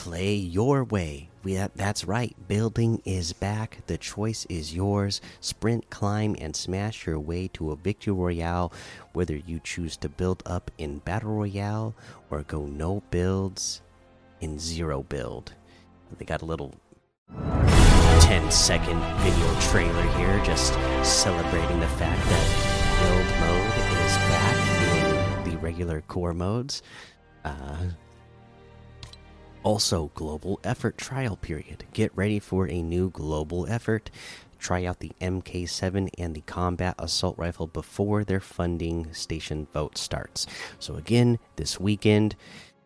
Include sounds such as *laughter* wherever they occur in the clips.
play your way. We that's right. Building is back. The choice is yours. Sprint, climb, and smash your way to a victory royale. Whether you choose to build up in battle royale or go no builds in zero build. They got a little 10 second video trailer here, just celebrating the fact that build mode is back in the regular core modes. Uh, also, global effort trial period. Get ready for a new global effort. Try out the MK7 and the combat assault rifle before their funding station vote starts. So, again, this weekend,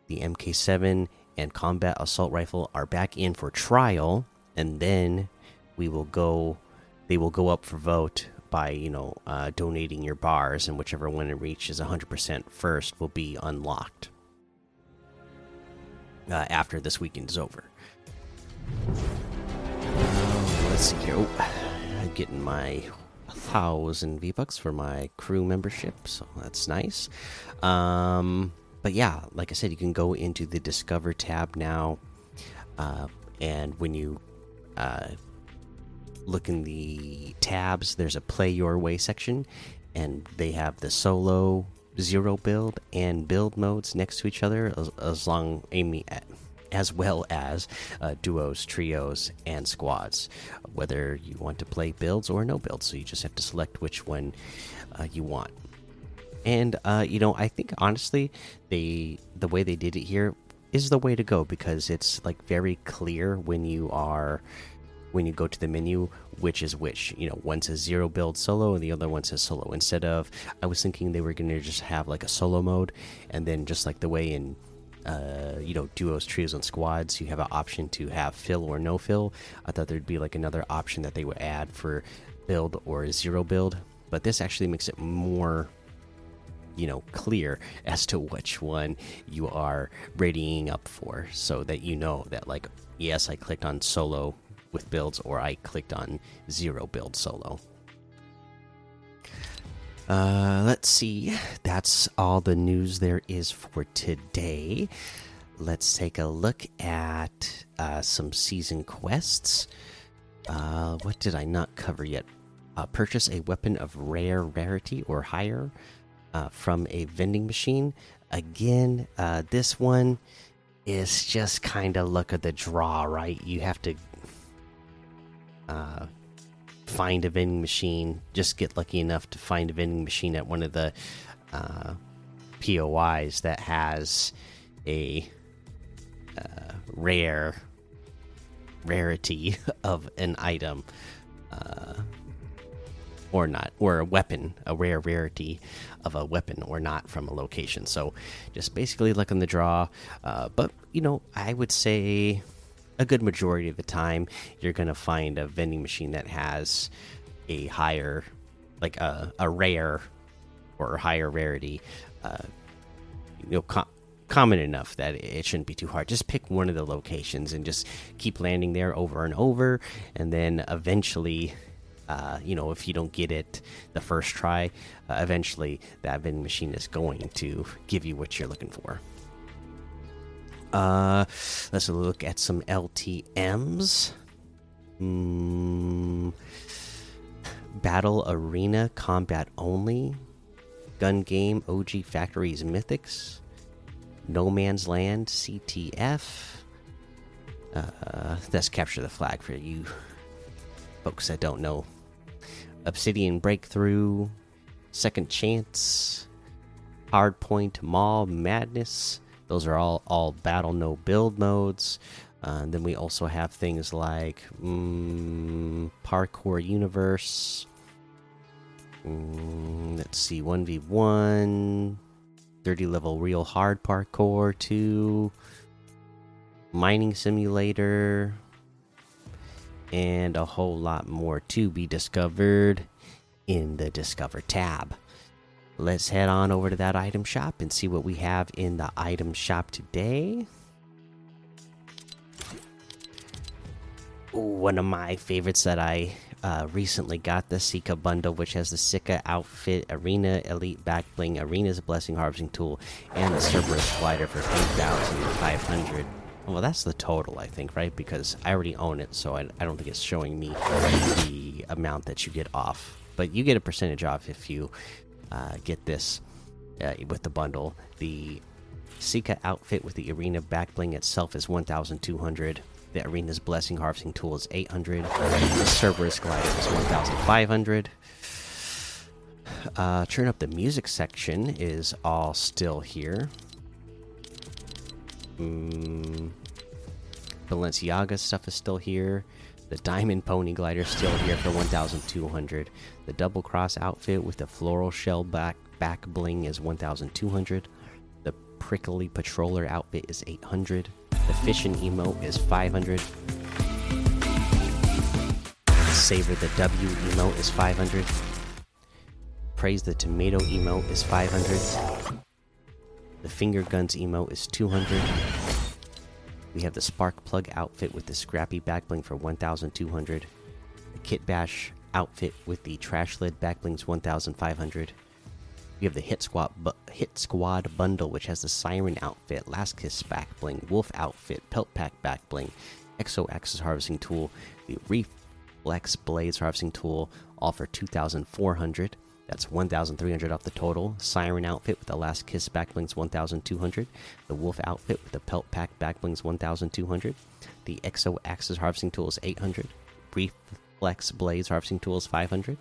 the MK7 and combat assault rifle are back in for trial, and then we will go, they will go up for vote by you know uh, donating your bars, and whichever one it reaches 100% first will be unlocked uh, after this weekend is over. Let's see here. Oh, I'm getting my thousand V bucks for my crew membership, so that's nice. Um, but yeah, like I said, you can go into the Discover tab now, uh, and when you uh, look in the tabs, there's a Play Your Way section, and they have the solo zero build and build modes next to each other as, as long aiming as well as uh, duos, trios, and squads. Whether you want to play builds or no builds, so you just have to select which one uh, you want. And uh, you know, I think honestly, they the way they did it here is the way to go because it's like very clear when you are when you go to the menu which is which. You know one says zero build solo and the other one says solo. Instead of i was thinking they were going to just have like a solo mode and then just like the way in uh, you know duos trios and squads you have an option to have fill or no fill. I thought there'd be like another option that they would add for build or zero build but this actually makes it more you know clear *laughs* as to which one you are readying up for so that you know that like yes i clicked on solo with builds or I clicked on zero build solo. Uh, let's see. That's all the news there is for today. Let's take a look at uh, some season quests. Uh, what did I not cover yet? Uh, purchase a weapon of rare rarity or higher uh, from a vending machine. Again, uh, this one is just kind of look at the draw, right? You have to uh, find a vending machine. Just get lucky enough to find a vending machine at one of the uh, POIs that has a uh, rare rarity *laughs* of an item, uh, or not, or a weapon, a rare rarity of a weapon, or not from a location. So, just basically look on the draw. Uh, but you know, I would say a good majority of the time you're going to find a vending machine that has a higher like a, a rare or higher rarity uh, you know com common enough that it shouldn't be too hard. Just pick one of the locations and just keep landing there over and over and then eventually uh, you know if you don't get it the first try uh, eventually that vending machine is going to give you what you're looking for uh, let's look at some LTMs. Mm, Battle Arena Combat Only. Gun Game OG Factories Mythics. No Man's Land CTF. Uh, that's Capture the Flag for you folks that don't know. Obsidian Breakthrough. Second Chance. Hardpoint Mall Madness. Those are all all battle no build modes. Uh, then we also have things like mm, parkour universe. Mm, let's see, one v one, 30 level real hard parkour two, mining simulator, and a whole lot more to be discovered in the Discover tab. Let's head on over to that item shop and see what we have in the item shop today. One of my favorites that I uh, recently got the Sika bundle, which has the Sika outfit, Arena Elite Back Bling, Arena's Blessing Harvesting Tool, and the Cerberus Glider for 3,500. Well, that's the total, I think, right? Because I already own it, so I, I don't think it's showing me the amount that you get off. But you get a percentage off if you uh, get this uh, with the bundle. The Sika outfit with the Arena Back Bling itself is 1,200. The Arena's Blessing Harvesting Tool is 800. The Cerberus Glider is 1,500. Uh, turn up the music section is all still here. Mm, Balenciaga stuff is still here. The Diamond Pony Glider still here for 1,200. The Double Cross outfit with the floral shell back back bling is 1,200. The Prickly Patroller outfit is 800. The Fishing emote is 500. Savor the W emote is 500. Praise the Tomato emote is 500. The Finger Guns emote is 200. We have the Spark Plug outfit with the Scrappy Backbling for 1,200. The Kit Bash outfit with the Trash Lid Backblings 1,500. We have the Hit Squad Hit Squad bundle, which has the Siren outfit, Last Kiss back bling, Wolf outfit, Pelt Pack back bling, Exo Axis harvesting tool, the Reflex Blades harvesting tool, all for 2,400. That's 1,300 off the total. Siren outfit with the Last Kiss backblings 1,200. The Wolf outfit with the Pelt Pack backblings 1,200. The Exo Axis harvesting tool is 800. Reflex Blades harvesting tool is 500.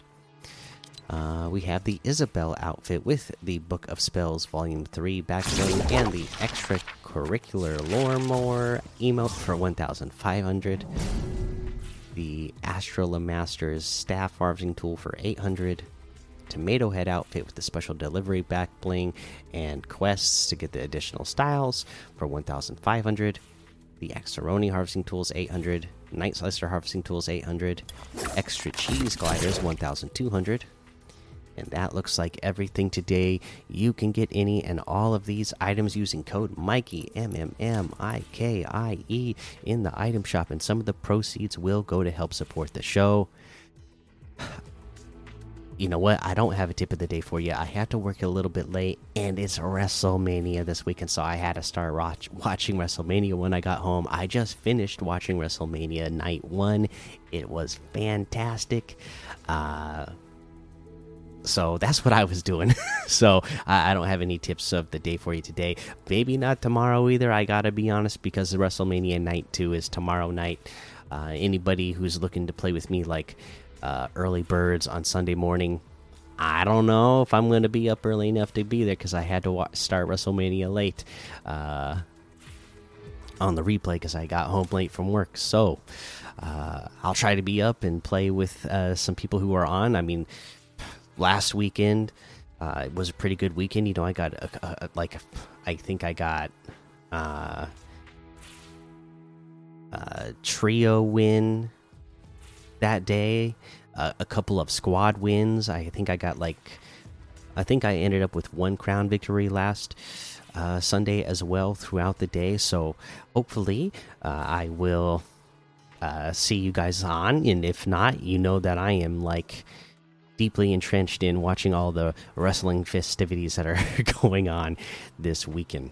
Uh, we have the Isabel outfit with the Book of Spells Volume 3 backbling and the extracurricular Loremore emote for 1,500. The Astral Master's Staff Harvesting Tool for 800. Tomato Head outfit with the special delivery back bling and quests to get the additional styles for 1,500. The Axeroni harvesting tools 800. Night Slicer harvesting tools 800. Extra cheese gliders 1,200. And that looks like everything today. You can get any and all of these items using code Mikey M M M I K I E in the item shop, and some of the proceeds will go to help support the show. You know what? I don't have a tip of the day for you. I had to work a little bit late, and it's WrestleMania this weekend, so I had to start watch watching WrestleMania when I got home. I just finished watching WrestleMania Night One. It was fantastic. Uh, so that's what I was doing. *laughs* so I, I, don't have any tips of the day for you today. Maybe not tomorrow either. I gotta be honest because WrestleMania night two is tomorrow night. Uh, anybody who's looking to play with me like uh, early birds on Sunday morning, I don't know if I'm going to be up early enough to be there because I had to watch, start WrestleMania late uh, on the replay because I got home late from work. So uh, I'll try to be up and play with uh, some people who are on. I mean last weekend uh, it was a pretty good weekend. You know, I got a, a, like I think I got uh, a trio win that day, uh, a couple of squad wins. I think I got like I think I ended up with one crown victory last uh, Sunday as well throughout the day. So hopefully uh, I will uh, see you guys on, and if not, you know that I am like deeply entrenched in watching all the wrestling festivities that are *laughs* going on this weekend.